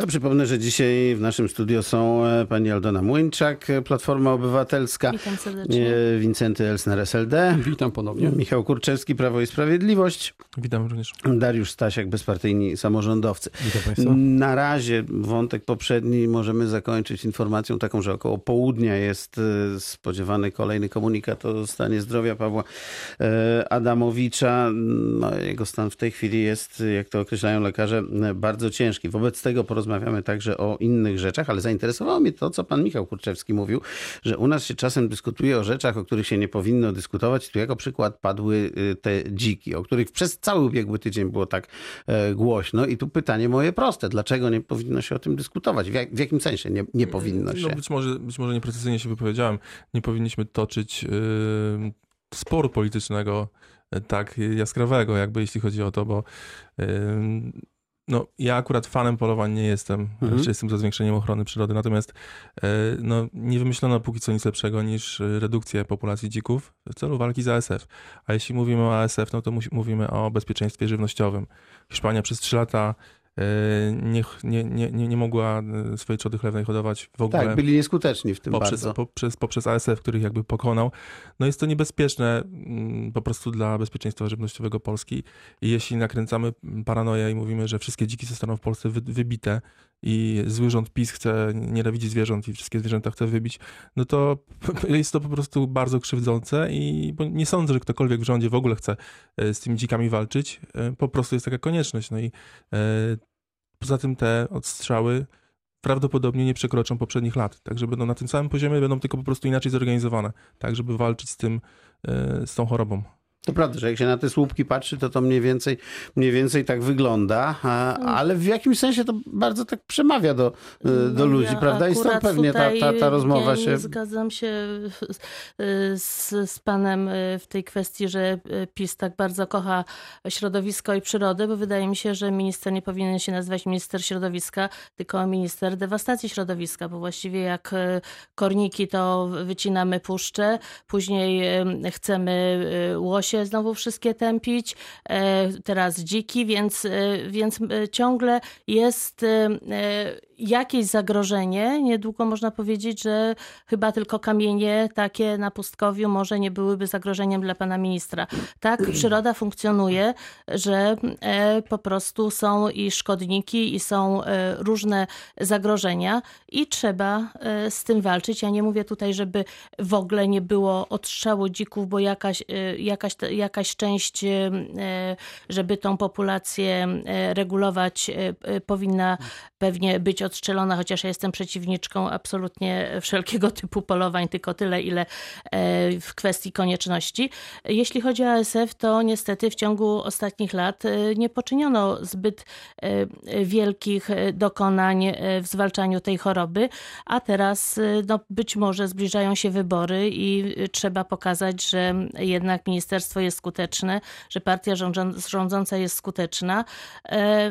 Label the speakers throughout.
Speaker 1: Ja przypomnę, że dzisiaj w naszym studio są e, pani Aldona Młyńczak, e, Platforma Obywatelska,
Speaker 2: Witam serdecznie.
Speaker 1: e, Wincenty Elsner, SLD,
Speaker 3: Witam ponownie.
Speaker 1: Michał Kurczewski, Prawo i Sprawiedliwość,
Speaker 4: Witam również.
Speaker 1: Dariusz Stasiak, bezpartyjni samorządowcy.
Speaker 3: Witam Państwa.
Speaker 1: Na razie wątek poprzedni możemy zakończyć informacją taką, że około południa jest spodziewany kolejny komunikat o stanie zdrowia Pawła Adamowicza. No, jego stan w tej chwili jest, jak to określają lekarze, bardzo ciężki. Wobec tego porozmawiamy także o innych rzeczach, ale zainteresowało mnie to, co pan Michał Kurczewski mówił, że u nas się czasem dyskutuje o rzeczach, o których się nie powinno dyskutować. Tu jako przykład padły y, te dziki, o których przez cały ubiegły tydzień było tak e, głośno. I tu pytanie moje proste. Dlaczego nie powinno się o tym dyskutować? W, jak, w jakim sensie nie, nie powinno się?
Speaker 4: No być może, być może nieprecyzyjnie się wypowiedziałem. Nie powinniśmy toczyć yy, sporu politycznego yy, tak jaskrawego, jakby jeśli chodzi o to, bo yy, no, ja akurat fanem polowań nie jestem,
Speaker 1: Mhm.
Speaker 4: mhm. jestem za zwiększeniem ochrony przyrody, natomiast yy, no, nie wymyślono póki co nic lepszego niż yy, redukcję populacji dzików w celu walki z ASF. A jeśli mówimy o ASF, no to mówimy o bezpieczeństwie żywnościowym. Hiszpania przez 3 lata nie, nie, nie, nie, nie mogła yy, swojej trzody chlewnej hodować w ogóle
Speaker 1: Tak, byli nieskuteczni w tym
Speaker 4: poprzez,
Speaker 1: bardzo.
Speaker 4: poprzez, poprzez ASF, których jakby pokonał. No jest to niebezpieczne mm, po prostu dla bezpieczeństwa żywnościowego Polski. I jeśli nakręcamy paranoję i mówimy, że wszystkie dziki zostaną w Polsce wy, wybite i zły rząd PiS chce nienawidzić zwierząt i wszystkie zwierzęta chce wybić, no to jest to po prostu bardzo krzywdzące i nie sądzę, że ktokolwiek w rządzie w ogóle chce e, z tymi dzikami walczyć. E, Po prostu jest taka konieczność. No i e, poza tym te odstrzały prawdopodobnie nie przekroczą poprzednich lat. Także będą na tym samym poziomie, będą tylko po prostu inaczej zorganizowane, tak żeby walczyć z tym, e, z tą chorobą.
Speaker 1: To prawda, że jak się na te słupki patrzy, to to mniej więcej, mniej więcej tak wygląda, a, ale w jakimś sensie to bardzo tak przemawia do, y, do
Speaker 2: No,
Speaker 1: ludzi,
Speaker 2: ja
Speaker 1: prawda? I stąd pewnie ta, ta, ta rozmowa
Speaker 2: nie,
Speaker 1: się...
Speaker 2: Zgadzam się y, z, z panem y, w tej kwestii, że PiS tak bardzo kocha środowisko i przyrodę, bo wydaje mi się, że minister nie powinien się nazywać minister środowiska, tylko minister dewastacji środowiska, bo właściwie jak korniki to wycinamy puszczę, później chcemy y, łosie znowu wszystkie tępić, e, teraz dziki, więc, e, więc e, ciągle jest jakieś zagrożenie. Niedługo można powiedzieć, że chyba tylko kamienie takie na pustkowiu może nie byłyby zagrożeniem dla pana ministra. Tak przyroda funkcjonuje, że e, po prostu są i szkodniki, i są e, różne zagrożenia i trzeba e, z tym walczyć. Ja nie mówię tutaj, żeby w ogóle nie było odstrzału dzików, bo jakaś, jakaś, jakaś część, żeby tą populację regulować, powinna pewnie być odstrzelona, chociaż ja jestem przeciwniczką absolutnie wszelkiego typu polowań, tylko tyle, ile e, w kwestii konieczności. Jeśli chodzi o ASF, to niestety w ciągu ostatnich lat e, nie poczyniono zbyt e, wielkich dokonań w zwalczaniu tej choroby, a teraz no, być może zbliżają się wybory i trzeba pokazać, że jednak ministerstwo jest skuteczne, że partia rządząca- jest skuteczna.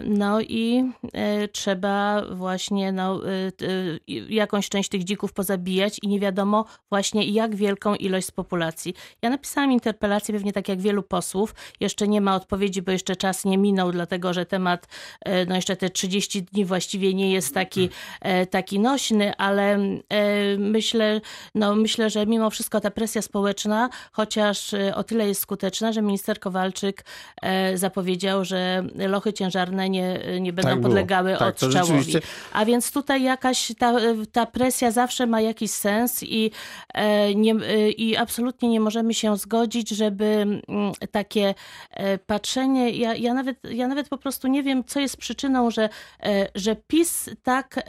Speaker 2: No i trzeba właśnie no, y, y, jakąś część tych dzików pozabijać i nie wiadomo właśnie jak wielką ilość z populacji. Ja napisałam interpelację, pewnie tak jak wielu posłów. Jeszcze nie ma odpowiedzi, bo jeszcze czas nie minął, dlatego że temat, e, no jeszcze te 30 dni właściwie nie jest taki, e, taki nośny, ale e, myślę, no myślę, że mimo wszystko ta presja społeczna, chociaż o tyle jest skuteczna, że minister Kowalczyk e, zapowiedział, że lochy ciężarne nie, nie będą
Speaker 1: Tak było.
Speaker 2: podlegały
Speaker 1: Tak, to
Speaker 2: odstrzałowi. A więc tutaj jakaś ta, ta presja zawsze ma jakiś sens i, e, nie, e, i absolutnie nie możemy się zgodzić, żeby mm, takie e, patrzenie, ja, ja, nawet, ja nawet po prostu nie wiem, co jest przyczyną, że, że PiS tak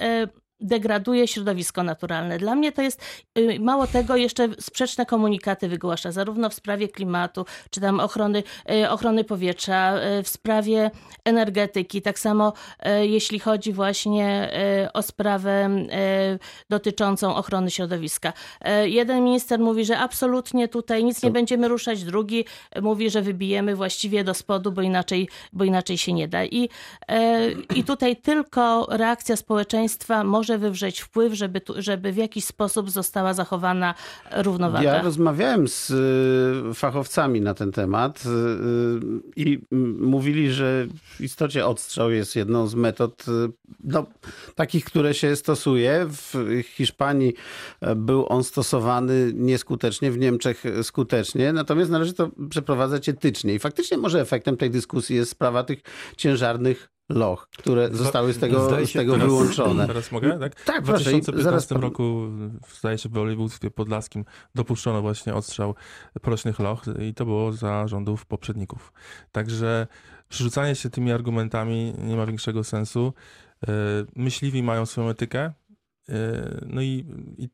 Speaker 2: degraduje środowisko naturalne. Dla mnie to jest, y, mało tego, jeszcze sprzeczne komunikaty wygłasza, zarówno w sprawie klimatu, czy tam ochrony, y, ochrony powietrza, y, w sprawie energetyki, tak samo jeśli chodzi właśnie o sprawę dotyczącą ochrony środowiska. Jeden minister mówi, że absolutnie tutaj nic nie będziemy ruszać, drugi mówi, że wybijemy właściwie do spodu, bo inaczej, bo inaczej się nie da. I, i tutaj tylko reakcja społeczeństwa może może wywrzeć wpływ, żeby, tu, żeby w jakiś sposób została zachowana równowaga.
Speaker 1: Ja rozmawiałem z y, fachowcami na ten temat y, i mówili, że w istocie odstrzał jest jedną z metod y, no, takich, które się stosuje. W Hiszpanii e, był on stosowany nieskutecznie, w Niemczech skutecznie, natomiast należy to przeprowadzać etycznie. I faktycznie może efektem tej dyskusji jest sprawa tych ciężarnych loch, które zostały z tego, z tego
Speaker 4: teraz,
Speaker 1: wyłączone.
Speaker 4: Teraz mogę, tak?
Speaker 1: Tak,
Speaker 4: W
Speaker 1: proszę.
Speaker 4: 2015
Speaker 1: Zaraz
Speaker 4: roku, zdaje się, w województwie podlaskim dopuszczono właśnie odstrzał prośnych loch i to było za rządów poprzedników. Także przerzucanie się tymi argumentami nie ma większego sensu. E, myśliwi mają swoją etykę, e, no i, i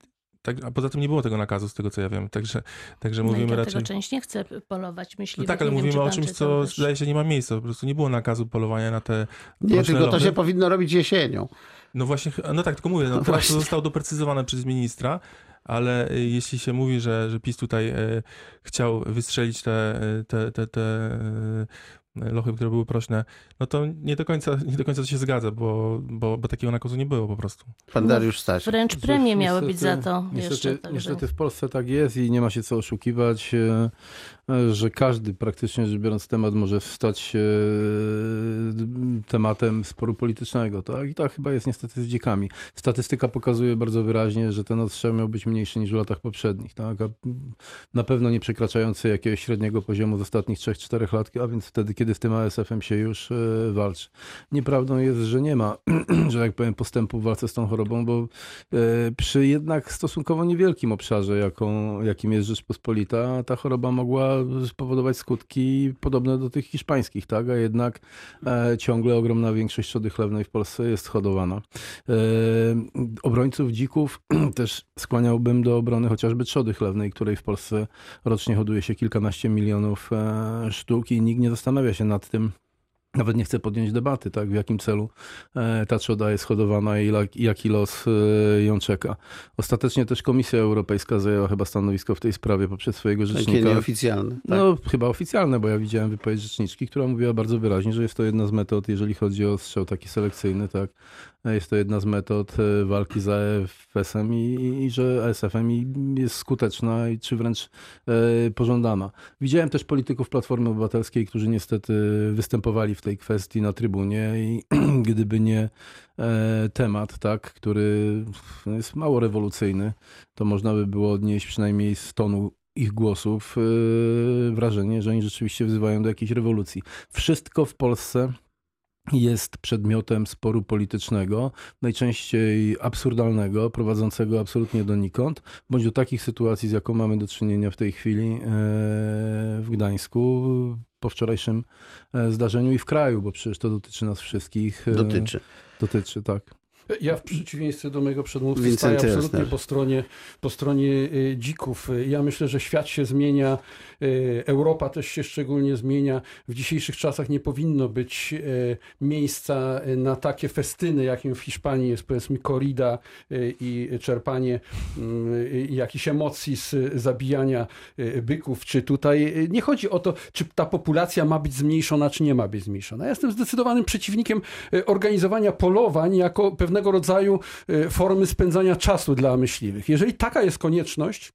Speaker 4: tak, a poza tym nie było tego nakazu, z tego co ja wiem. Także, także
Speaker 2: No
Speaker 4: mówimy raczej.
Speaker 2: część nie chce polować
Speaker 4: No
Speaker 2: myśliwych.
Speaker 4: tak, ale
Speaker 2: Nie wiem,
Speaker 4: mówimy
Speaker 2: czy
Speaker 4: o czymś, co
Speaker 2: też.
Speaker 4: zdaje się nie ma miejsca. Po prostu nie było nakazu polowania na te.
Speaker 1: Nie, tylko to się powinno robić jesienią.
Speaker 4: No właśnie, no tak, tylko mówię, no,
Speaker 1: No
Speaker 4: teraz to
Speaker 1: właśnie.
Speaker 4: zostało doprecyzowane przez ministra, ale y, jeśli się mówi, że, że PiS tutaj y, chciał wystrzelić te, y, te, te, te lochy, które były prośne, no to nie do końca, nie do końca to się zgadza, bo, bo, bo takiego nakazu nie było po prostu.
Speaker 1: Pan Dariusz Staś.
Speaker 2: Wręcz
Speaker 3: Cóż,
Speaker 2: premie miały
Speaker 3: niestety-
Speaker 2: być za to
Speaker 3: Niestety,
Speaker 2: jeszcze. Także.
Speaker 3: niestety w Polsce tak jest i nie ma się co oszukiwać, e, e, że każdy praktycznie rzecz biorąc temat może stać się e, tematem sporu politycznego. Tak? I tak chyba jest niestety z dzikami. Statystyka pokazuje bardzo wyraźnie, że ten odstrzał miał być mniejszy niż w latach poprzednich. Tak? A na pewno nie przekraczający jakiegoś średniego poziomu z ostatnich 3-4 lat, a więc wtedy, kiedy z tym ASF-em się już e, walczy. Nieprawdą jest, że nie ma, że tak powiem, postępu w walce z tą chorobą, bo e, przy jednak stosunkowo niewielkim obszarze, jaką, jakim jest Rzeczpospolita, ta choroba mogła spowodować skutki podobne do tych hiszpańskich, tak? a jednak e, ciągle ogromna większość trzody chlewnej w Polsce jest hodowana. Obrońców dzików też skłaniałbym do obrony chociażby trzody chlewnej, której w Polsce rocznie hoduje się kilkanaście milionów sztuk i nikt nie zastanawia się nad tym, nawet nie chce podjąć debaty, tak, w jakim celu e, ta trzoda jest hodowana i jaki los e, ją czeka. Ostatecznie też Komisja Europejska zajęła chyba stanowisko w tej sprawie poprzez swojego
Speaker 1: Takie
Speaker 3: rzecznika.
Speaker 1: nieoficjalne. Tak?
Speaker 3: No, chyba oficjalne, bo ja widziałem wypowiedź rzeczniczki, która mówiła bardzo wyraźnie, że jest to jedna z metod, jeżeli chodzi o strzał taki selekcyjny, tak, jest to jedna z metod e, walki z AFS-em i, i że ASF-em i jest skuteczna i czy wręcz e, pożądana. Widziałem też polityków Platformy Obywatelskiej, którzy niestety występowali w tej kwestii na trybunie i gdyby nie e, temat, tak, który jest mało rewolucyjny, to można by było odnieść przynajmniej z tonu ich głosów e, wrażenie, że oni rzeczywiście wzywają do jakiejś rewolucji. Wszystko w Polsce jest przedmiotem sporu politycznego, najczęściej absurdalnego, prowadzącego absolutnie donikąd, bądź do takich sytuacji, z jaką mamy do czynienia w tej chwili e, w Gdańsku po wczorajszym e, zdarzeniu i w kraju, bo przecież to dotyczy nas wszystkich. e,
Speaker 1: Dotyczy.
Speaker 3: Dotyczy, tak.
Speaker 5: Ja w przeciwieństwie do mojego przedmówcy
Speaker 1: Wincenty
Speaker 5: staję absolutnie
Speaker 1: Elsner.
Speaker 5: po stronie, po stronie y, dzików. Ja myślę, że świat się zmienia, y, Europa też się szczególnie zmienia. W dzisiejszych czasach nie powinno być y, miejsca na takie festyny, jakim w Hiszpanii jest powiedzmy korrida y, i czerpanie y, jakichś emocji z zabijania byków, czy tutaj nie chodzi o to, czy ta populacja ma być zmniejszona, czy nie ma być zmniejszona. Ja jestem zdecydowanym przeciwnikiem organizowania polowań jako pewnego rodzaju y, formy spędzania czasu dla myśliwych. Jeżeli taka jest konieczność,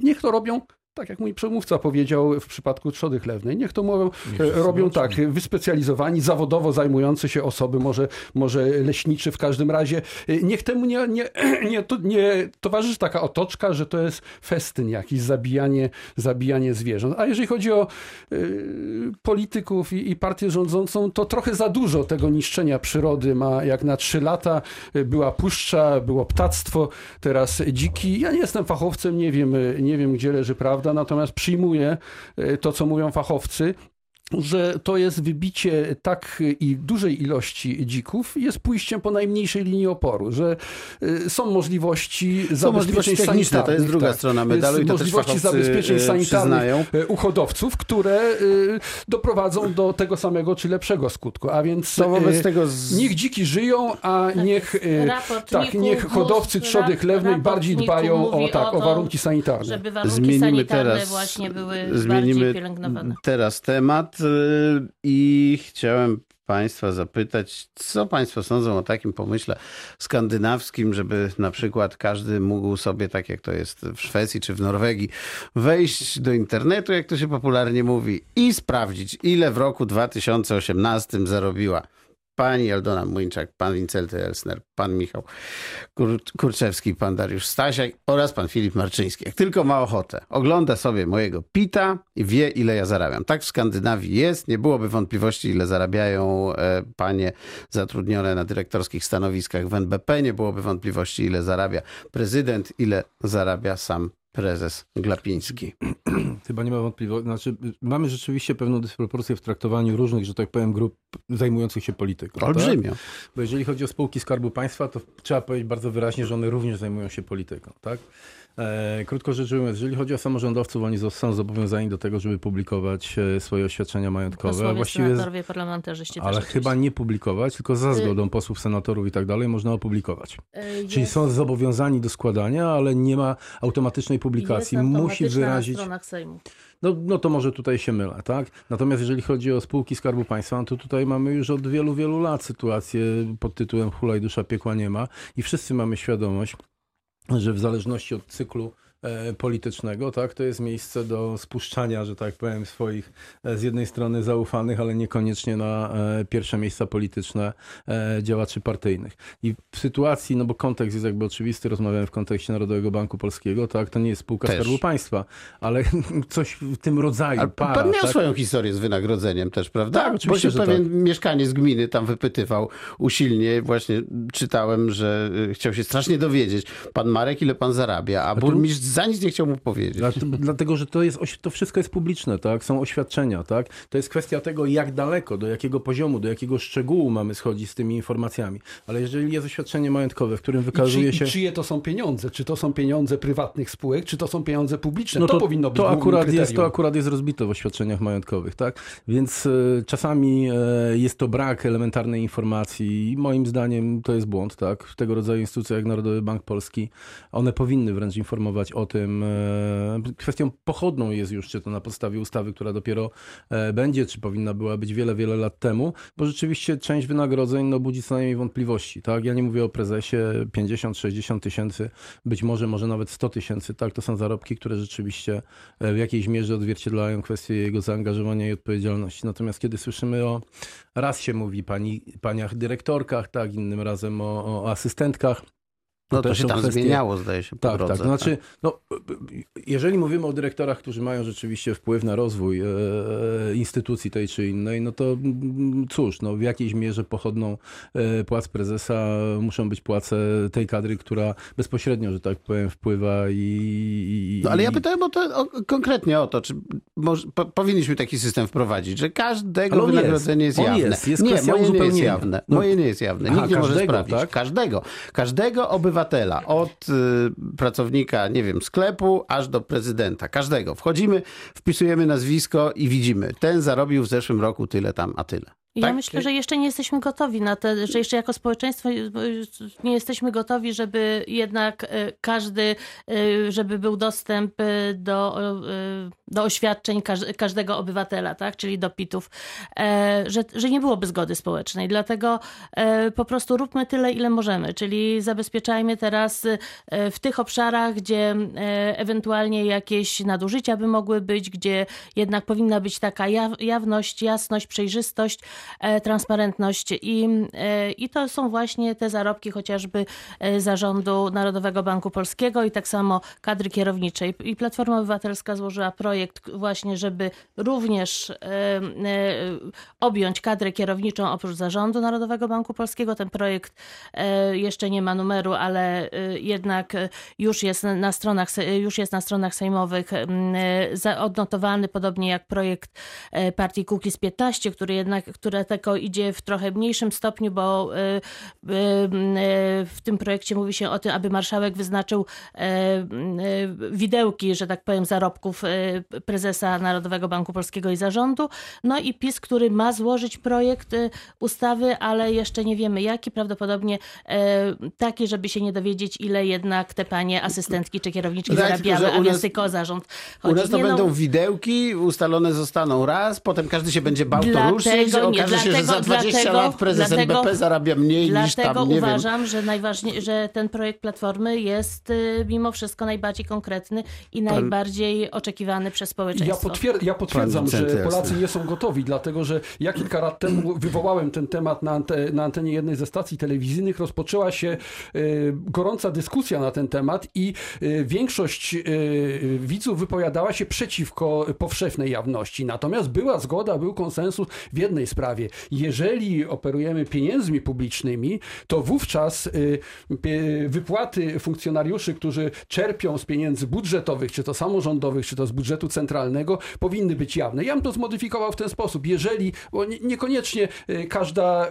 Speaker 5: niech to robią. Tak jak mój przemówca powiedział w przypadku trzody chlewnej, niech to mówią, e, robią tak, wyspecjalizowani, zawodowo zajmujący się osoby, może, może leśniczy w każdym razie. E, Niech temu nie, nie, nie, to, nie towarzyszy taka otoczka, że to jest festyn jakiś, zabijanie, zabijanie zwierząt. A jeżeli chodzi o y, polityków i, i partię rządzącą, to trochę za dużo tego niszczenia przyrody ma, jak na trzy lata była puszcza, było ptactwo, teraz dziki. Ja nie jestem fachowcem, nie wiem, nie wiem gdzie leży prawda, natomiast przyjmuję y, to, co mówią fachowcy że to jest wybicie tak i dużej ilości dzików, jest pójściem po najmniejszej linii oporu, że y, są możliwości
Speaker 1: Są
Speaker 5: zabezpieczeń
Speaker 1: możliwości techniczne, to
Speaker 5: sanitarnych.
Speaker 1: jest druga
Speaker 5: tak.
Speaker 1: strona medalu
Speaker 5: Jest
Speaker 1: i to też
Speaker 5: możliwości
Speaker 1: fachowcy
Speaker 5: zabezpieczeń sanitarnych
Speaker 1: przyznają.
Speaker 5: e, u hodowców, które y, doprowadzą do tego samego czy lepszego skutku. A więc
Speaker 1: To wobec
Speaker 5: y,
Speaker 1: tego z...
Speaker 5: niech dziki żyją, a niech, y,
Speaker 2: Raport
Speaker 5: tak, niech hodowcy trzody chlewnej bardziej dbają o, tak, o
Speaker 2: to,
Speaker 5: warunki sanitarne.
Speaker 2: Żeby warunki
Speaker 1: Zmienimy
Speaker 2: sanitarne
Speaker 1: teraz,
Speaker 2: właśnie były
Speaker 1: zmienimy
Speaker 2: bardziej pielęgnowane.
Speaker 1: teraz temat i chciałem Państwa zapytać, co Państwo sądzą o takim pomyśle skandynawskim, żeby na przykład każdy mógł sobie, tak jak to jest w Szwecji czy w Norwegii, wejść do internetu, jak to się popularnie mówi, i sprawdzić, ile w roku 2018 zarobiła pani Aldona Młyńczak, pan Wincelty Elsner, pan Michał Kur Kurczewski, pan Dariusz Stasiak oraz pan Filip Marczyński. Jak tylko ma ochotę, ogląda sobie mojego pita i wie, ile ja zarabiam. Tak w Skandynawii jest. Nie byłoby wątpliwości, ile zarabiają e, panie zatrudnione na dyrektorskich stanowiskach w NBP. Nie byłoby wątpliwości, ile zarabia prezydent, ile zarabia sam prezes Glapiński.
Speaker 3: Chyba nie ma wątpliwości. Znaczy, mamy rzeczywiście pewną dysproporcję w traktowaniu różnych, że tak powiem, grup zajmujących się polityką.
Speaker 1: Olbrzymio.
Speaker 3: Tak? Bo jeżeli chodzi o spółki Skarbu Państwa, to trzeba powiedzieć bardzo wyraźnie, że one również zajmują się polityką. Tak? E, krótko rzecz ujmując, jeżeli chodzi o samorządowców, oni są zobowiązani do tego, żeby publikować e, swoje oświadczenia majątkowe.
Speaker 2: Posłowie, właściwie, senatorowie, parlamentarzyści
Speaker 3: Ale chyba nie publikować, tylko za y- zgodą posłów, senatorów i tak dalej można opublikować. Jest. Czyli są zobowiązani do składania, ale nie ma automatycznej publikacji.
Speaker 2: Jest
Speaker 3: Musi wyrazić.
Speaker 2: Na stronach Sejmu.
Speaker 3: No, no to może tutaj się mylę, tak? Natomiast jeżeli chodzi o spółki Skarbu Państwa, no to tutaj mamy już od wielu, wielu lat sytuację pod tytułem Hulaj dusza piekła nie ma i wszyscy mamy świadomość, że w zależności od cyklu politycznego, tak? To jest miejsce do spuszczania, że tak powiem, swoich e, z jednej strony zaufanych, ale niekoniecznie na e, pierwsze miejsca polityczne działaczy partyjnych. I w sytuacji, no bo kontekst jest jakby oczywisty, rozmawiałem w kontekście Narodowego Banku Polskiego, tak? To nie jest spółka też. Skarbu Państwa, ale coś w tym rodzaju. Ale para,
Speaker 1: pan miał
Speaker 3: tak?
Speaker 1: swoją historię z wynagrodzeniem też, prawda?
Speaker 3: Tak, oczywiście,
Speaker 1: Bo się pewien tak. mieszkaniec gminy tam wypytywał usilnie. Właśnie czytałem, że chciał się strasznie dowiedzieć. Pan Marek, ile pan zarabia, a burmistrz za nic nie chciał mu powiedzieć.
Speaker 3: Dlatego, że to, jest, to wszystko jest publiczne, tak? Są oświadczenia, tak? To jest kwestia tego, jak daleko, do jakiego poziomu, do jakiego szczegółu mamy schodzić z tymi informacjami. Ale jeżeli jest oświadczenie majątkowe, w którym wykazuje
Speaker 5: czy,
Speaker 3: się...
Speaker 5: I czyje to są pieniądze? Czy to są pieniądze prywatnych spółek, czy to są pieniądze publiczne? No to, to powinno być
Speaker 3: to akurat jest To akurat jest rozbite w oświadczeniach majątkowych, tak? Więc y, czasami y, jest to brak elementarnej informacji i moim zdaniem to jest błąd, tak? W tego rodzaju instytucjach jak Narodowy Bank Polski, one powinny wręcz informować o tym, E, kwestią pochodną jest już, czy to na podstawie ustawy, która dopiero e, będzie, czy powinna była być wiele, wiele lat temu, bo rzeczywiście część wynagrodzeń no, budzi co najmniej wątpliwości. Tak? Ja nie mówię o prezesie 50-60 tysięcy, być może, może nawet 100 tysięcy. Tak, to są zarobki, które rzeczywiście e, w jakiejś mierze odzwierciedlają kwestię jego zaangażowania i odpowiedzialności. Natomiast kiedy słyszymy o, raz się mówi pani, paniach dyrektorkach, tak, innym razem o, o asystentkach,
Speaker 1: no to, to się tam kwestie... zmieniało, zdaje się, po
Speaker 3: tak,
Speaker 1: drodze.
Speaker 3: Tak, znaczy, no, jeżeli mówimy o dyrektorach, którzy mają rzeczywiście wpływ na rozwój e, instytucji tej czy innej, no to cóż, no, w jakiejś mierze pochodną e, płac prezesa muszą być płace tej kadry, która bezpośrednio, że tak powiem, wpływa i... i
Speaker 1: no ale ja pytałem o to, o, konkretnie o to, czy może, po, powinniśmy taki system wprowadzić, że każdego wynagrodzenie jest, jest jawne.
Speaker 3: Jest, jest
Speaker 1: nie, moje nie jest jawne. No. Moje nie jest jawne. Nikt Aha, nie może sprawdzić.
Speaker 3: Tak?
Speaker 1: Każdego. Każdego obywatela obywatela, od y, pracownika, nie wiem, sklepu, aż do prezydenta, każdego. Wchodzimy, wpisujemy nazwisko i widzimy, ten zarobił w zeszłym roku tyle tam, a tyle.
Speaker 2: Ja tak? myślę, że jeszcze nie jesteśmy gotowi na to, że jeszcze jako społeczeństwo y, nie jesteśmy gotowi, żeby jednak y, każdy, y, żeby był dostęp do, do oświadczeń każdego obywatela, tak? czyli do pitów, e, że, że nie byłoby zgody społecznej. Dlatego e, po prostu róbmy tyle, ile możemy, czyli zabezpieczajmy teraz w tych obszarach, gdzie e, ewentualnie jakieś nadużycia by mogły być, gdzie jednak powinna być taka jawność, jasność, przejrzystość, transparentność i, e, i to są właśnie te zarobki chociażby e, zarządu Narodowego Banku Polskiego i tak samo kadry kierowniczej. I Platforma Obywatelska złożyła projekt właśnie, żeby również objąć kadrę kierowniczą oprócz zarządu Narodowego Banku Polskiego. Ten projekt jeszcze nie ma numeru, ale jednak już jest na stronach, już jest na stronach sejmowych odnotowany, podobnie jak projekt partii Kukiz 15, który jednak, które tylko idzie w trochę mniejszym stopniu, bo y, y, y, w tym projekcie mówi się o tym, aby marszałek wyznaczył widełki, że tak powiem, zarobków prezesa Narodowego Banku Polskiego i zarządu. No i PiS, który ma złożyć projekt ustawy, ale jeszcze nie wiemy jaki, prawdopodobnie taki, żeby się nie dowiedzieć, ile jednak te panie asystentki czy kierowniczki zarabiały, a więc tylko zarząd
Speaker 1: chodzi. U nas to nie, będą no... widełki, ustalone zostaną raz, potem każdy się będzie bał to ruszyć, okaże się, że za 20 dlatego, lat prezes dlatego, NBP zarabia mniej niż tam,
Speaker 2: Dlatego uważam, że najważniej, że ten projekt Platformy jest y, mimo wszystko najbardziej konkretny i Pan... najbardziej oczekiwany przez społeczeństwo.
Speaker 5: Ja, potwier ja potwierdzam, że Polacy nie są gotowi, dlatego że ja kilka lat temu wywołałem ten temat na, ante na antenie jednej ze stacji telewizyjnych, rozpoczęła się y, gorąca dyskusja na ten temat i y, większość y, widzów wypowiadała się przeciwko powszechnej jawności. Natomiast była zgoda, był konsensus w jednej sprawie. Jeżeli operujemy pieniędzmi publicznymi, to wówczas y, wypłaty funkcjonariuszy, którzy czerpią z pieniędzy budżetowych, czy to samorządowych, czy to z budżetu centralnego, powinny być jawne. Ja bym to zmodyfikował w ten sposób. Jeżeli, bo niekoniecznie każda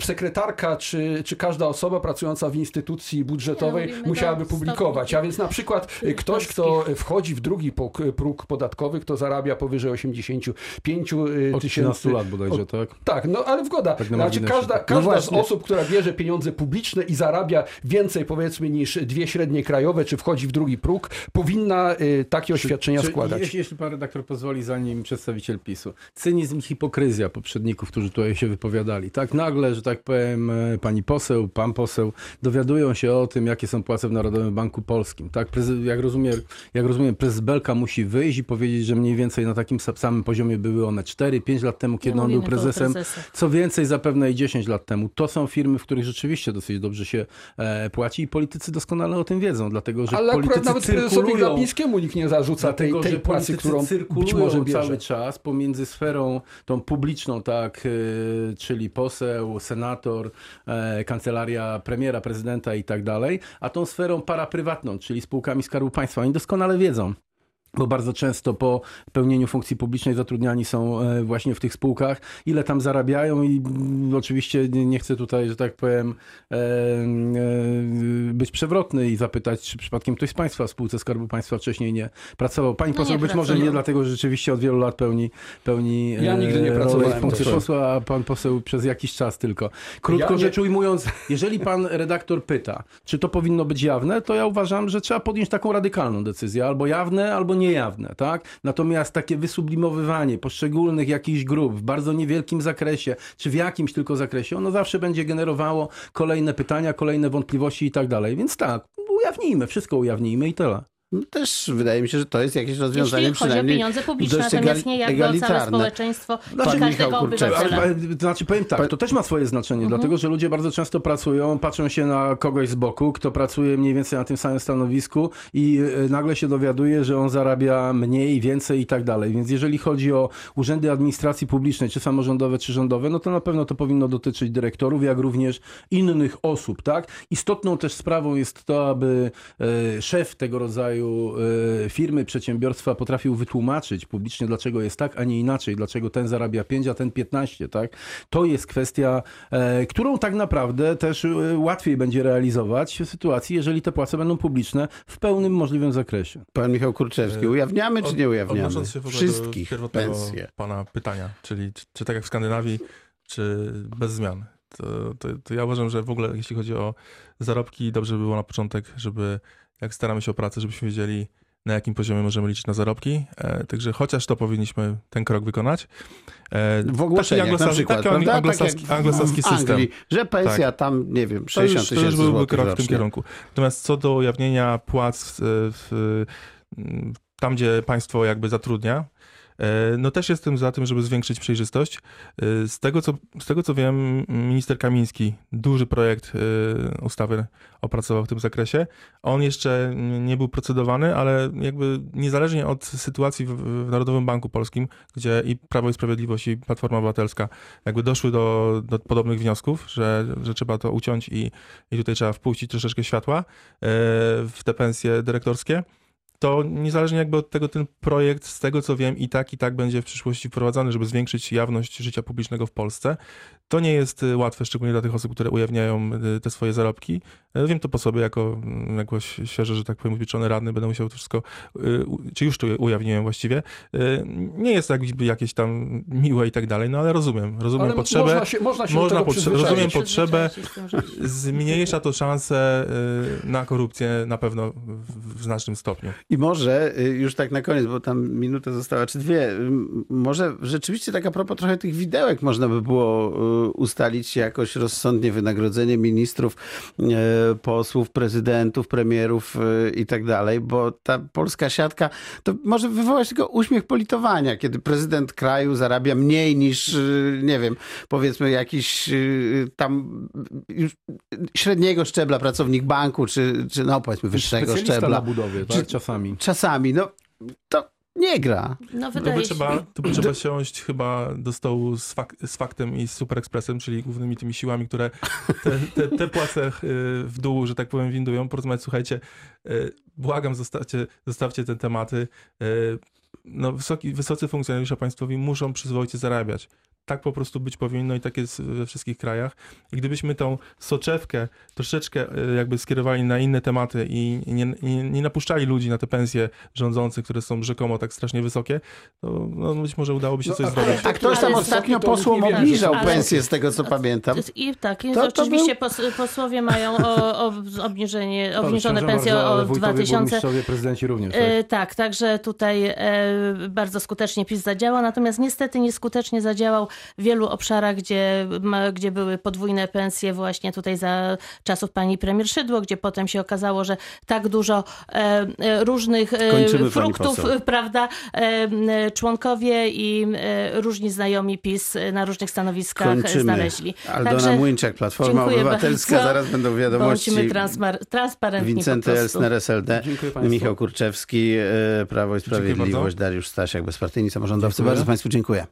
Speaker 5: sekretarka, czy, czy każda osoba pracująca w instytucji budżetowej musiałaby publikować. A więc na przykład ktoś, kto wchodzi w drugi próg podatkowy, kto zarabia powyżej 85 y, tysięcy.
Speaker 3: Od lat bodajże, tak?
Speaker 5: Tak, no ale wgoda. Tak znaczy, każda każda no z osób, która bierze pieniądze publiczne i zarabia więcej powiedzmy niż dwie średnie krajowe, czy wchodzi w drugi próg, powinna y, takie oświadczenia czy, składać.
Speaker 3: Jeśli, jeśli pan redaktor pozwoli, zanim przedstawiciel PiSu. Cynizm i hipokryzja poprzedników, którzy tutaj się wypowiadali. Tak nagle, że tak powiem, e, pani poseł, pan poseł dowiadują się o tym, jakie są płace w Narodowym Banku Polskim. Tak, jak rozumiem, jak rozumiem prezes Belka musi wyjść i powiedzieć, że mniej więcej na takim samym poziomie były one 4-5 lat temu, kiedy on był prezesem. Co więcej, zapewne i 10 lat temu. To są firmy, w których rzeczywiście dosyć dobrze się e, płaci i politycy doskonale o tym wiedzą, dlatego że
Speaker 5: Ale
Speaker 3: politycy
Speaker 5: nawet prezesowi Glapińskiemu nikt nie zarzuca dlatego, tej, tej płacy, którą być może bierze.
Speaker 3: cały czas pomiędzy sferą tą publiczną, tak, e, czyli poseł, senator, e, kancelaria premiera, prezydenta i tak dalej, a tą sferą paraprywatną, czyli spółkami Skarbu Państwa. Oni doskonale wiedzą, bo bardzo często po pełnieniu funkcji publicznej zatrudniani są e, właśnie w tych spółkach, ile tam zarabiają i mm, oczywiście nie chcę tutaj, że tak powiem, e, e, być przewrotny i zapytać, czy przypadkiem ktoś z Państwa w spółce Skarbu Państwa wcześniej nie pracował. Pani no poseł być może nie, dlatego że rzeczywiście od wielu lat pełni, pełni
Speaker 5: ja nigdy nie pracowałem
Speaker 3: funkcji posła, a pan poseł przez jakiś czas tylko. Krótko ja rzecz nie... ujmując, jeżeli pan redaktor pyta, czy to powinno być jawne, to ja uważam, że trzeba podjąć taką radykalną decyzję, albo jawne, albo nie niejawne, tak? Natomiast takie wysublimowywanie poszczególnych jakichś grup w bardzo niewielkim zakresie, czy w jakimś tylko zakresie, ono zawsze będzie generowało kolejne pytania, kolejne wątpliwości i tak dalej. Więc tak, ujawnijmy, wszystko ujawnijmy i tyle.
Speaker 1: No też wydaje mi się, że to jest jakieś rozwiązanie
Speaker 2: Jeśli chodzi o pieniądze publiczne, natomiast nie jakby o całe społeczeństwo znaczy, każdego obywatela.
Speaker 3: Znaczy powiem tak, to też ma swoje znaczenie, mhm. dlatego że ludzie bardzo często pracują, patrzą się na kogoś z boku, kto pracuje mniej więcej na tym samym stanowisku i e, nagle się dowiaduje, że on zarabia mniej, więcej i tak dalej. Więc jeżeli chodzi o urzędy administracji publicznej, czy samorządowe, czy rządowe, no to na pewno to powinno dotyczyć dyrektorów, jak również innych osób, tak? Istotną też sprawą jest to, aby e, szef tego rodzaju rodzaju e, firmy, przedsiębiorstwa potrafił wytłumaczyć publicznie, dlaczego jest tak, a nie inaczej, dlaczego ten zarabia 5, a ten 15, tak? To jest kwestia, e, którą tak naprawdę też e, łatwiej będzie realizować w sytuacji, jeżeli te płace będą publiczne w pełnym możliwym zakresie.
Speaker 1: Pan Michał Kurczewski, ujawniamy czy nie ujawniamy? Odnosząc się w ogóle Wszystkich do pensje.
Speaker 4: pana pytania, czyli czy, czy tak jak w Skandynawii, czy bez zmian? To, to, to, ja uważam, że w ogóle jeśli chodzi o zarobki, dobrze by było na początek, żeby jak staramy się o pracę, żebyśmy wiedzieli, na jakim poziomie możemy liczyć na zarobki. E, także chociaż to powinniśmy ten krok wykonać.
Speaker 1: E, w ogłoszeniach taki na przykład, taki
Speaker 4: anglosaski, tak anglosaski system. Anglii,
Speaker 1: że pensja tak. tam, nie wiem, 60 tysięcy To już byłby
Speaker 4: krok
Speaker 1: rocznie.
Speaker 4: w tym kierunku. Natomiast co do ujawnienia płac w, w, tam, gdzie państwo jakby zatrudnia, no też jestem za tym, żeby zwiększyć przejrzystość. E, z tego, co, z tego co wiem, minister Kamiński duży projekt e, ustawy opracował w tym zakresie. On jeszcze nie był procedowany, ale jakby niezależnie od sytuacji w, w Narodowym Banku Polskim, gdzie i Prawo i Sprawiedliwość i Platforma Obywatelska jakby doszły do, do podobnych wniosków, że, że trzeba to uciąć i, i tutaj trzeba wpuścić troszeczkę światła w te pensje dyrektorskie to niezależnie jakby od tego ten projekt, z tego co wiem, i tak, i tak będzie w przyszłości wprowadzany, żeby zwiększyć jawność życia publicznego w Polsce. To nie jest y, łatwe, szczególnie dla tych osób, które ujawniają y, te swoje zarobki. E, Wiem to po sobie, jako, mm, jako świeżo, że tak powiem, upieczony radny, będę musiał to wszystko, y, czy już to ujawniłem właściwie. Y, Nie jest to jakby jakieś tam miłe i tak dalej, no ale rozumiem, rozumiem
Speaker 5: Ale
Speaker 4: potrzebę.
Speaker 5: można się, można się
Speaker 4: można
Speaker 5: do tego
Speaker 4: potrze- rozumiem potrzebę, Zmniejsza to szanse y, na korupcję na pewno w, w znacznym stopniu.
Speaker 1: I może y, już tak na koniec, bo tam minuta została, czy dwie, y, może rzeczywiście tak a propos trochę tych widełek można by było y, ustalić jakoś rozsądnie wynagrodzenie ministrów, posłów, prezydentów, premierów i tak dalej, bo ta polska siatka to może wywołać tylko uśmiech politowania, kiedy prezydent kraju zarabia mniej niż, nie wiem, powiedzmy jakiś tam średniego szczebla pracownik banku, czy, czy no powiedzmy wyższego szczebla.
Speaker 3: na budowie, tak?
Speaker 1: Czy-
Speaker 3: Czasami.
Speaker 1: Czasami, no to nie gra.
Speaker 2: No
Speaker 4: To
Speaker 2: wydaje
Speaker 4: by,
Speaker 2: się.
Speaker 4: trzeba, to by trzeba siąść chyba do stołu z, fak, z faktem i z Super Expressem, czyli głównymi tymi siłami, które te, te, te płace y, w dół, że tak powiem, windują. Porozmawiać, słuchajcie, y, błagam, zostawcie, zostawcie te tematy. Y, No, wysoki, wysocy funkcjonariusze państwowi muszą przyzwoicie zarabiać. Tak po prostu być powinno i tak jest we wszystkich krajach. I gdybyśmy tą soczewkę troszeczkę y, jakby skierowali na inne tematy i nie, nie, nie napuszczali ludzi na te pensje rządzących, które są rzekomo tak strasznie wysokie, to no, być może udałoby się
Speaker 5: No,
Speaker 4: coś zrobić.
Speaker 1: A ktoś tam
Speaker 2: Ale
Speaker 1: ostatnio posłom obniżał
Speaker 2: ale-
Speaker 1: pensję, z tego co pamiętam.
Speaker 2: I tak, i
Speaker 1: To- to
Speaker 2: oczywiście pos, posłowie mają o, o obniżenie, obniżone pensje
Speaker 3: bardzo,
Speaker 2: o
Speaker 3: wójtowie,
Speaker 2: 2000.
Speaker 3: burmistrzowie, prezydenci również. Tak?
Speaker 2: E, tak, także tutaj e, bardzo skutecznie PiS zadziałał, natomiast niestety nieskutecznie zadziałał w wielu obszarach, gdzie, ma, gdzie były podwójne pensje właśnie tutaj za czasów pani premier Szydło, gdzie potem się okazało, że tak dużo e, e, różnych e,
Speaker 1: Kończymy,
Speaker 2: fruktów, prawda, członkowie i e, różni znajomi PiS na różnych stanowiskach
Speaker 1: Kończymy.
Speaker 2: znaleźli.
Speaker 1: Aldona
Speaker 2: Także
Speaker 1: Młyńczak, Platforma Obywatelska,
Speaker 2: bardzo.
Speaker 1: zaraz będą wiadomości.
Speaker 2: Bądźmy transpar- transparentni
Speaker 1: Wincenty. Elsner, SLD. Michał Kurczewski, Prawo i Sprawiedliwość. Dariusz Stasiak, bezpartyjni samorządowcy.
Speaker 3: Dziękuję.
Speaker 1: Bardzo Państwu dziękuję.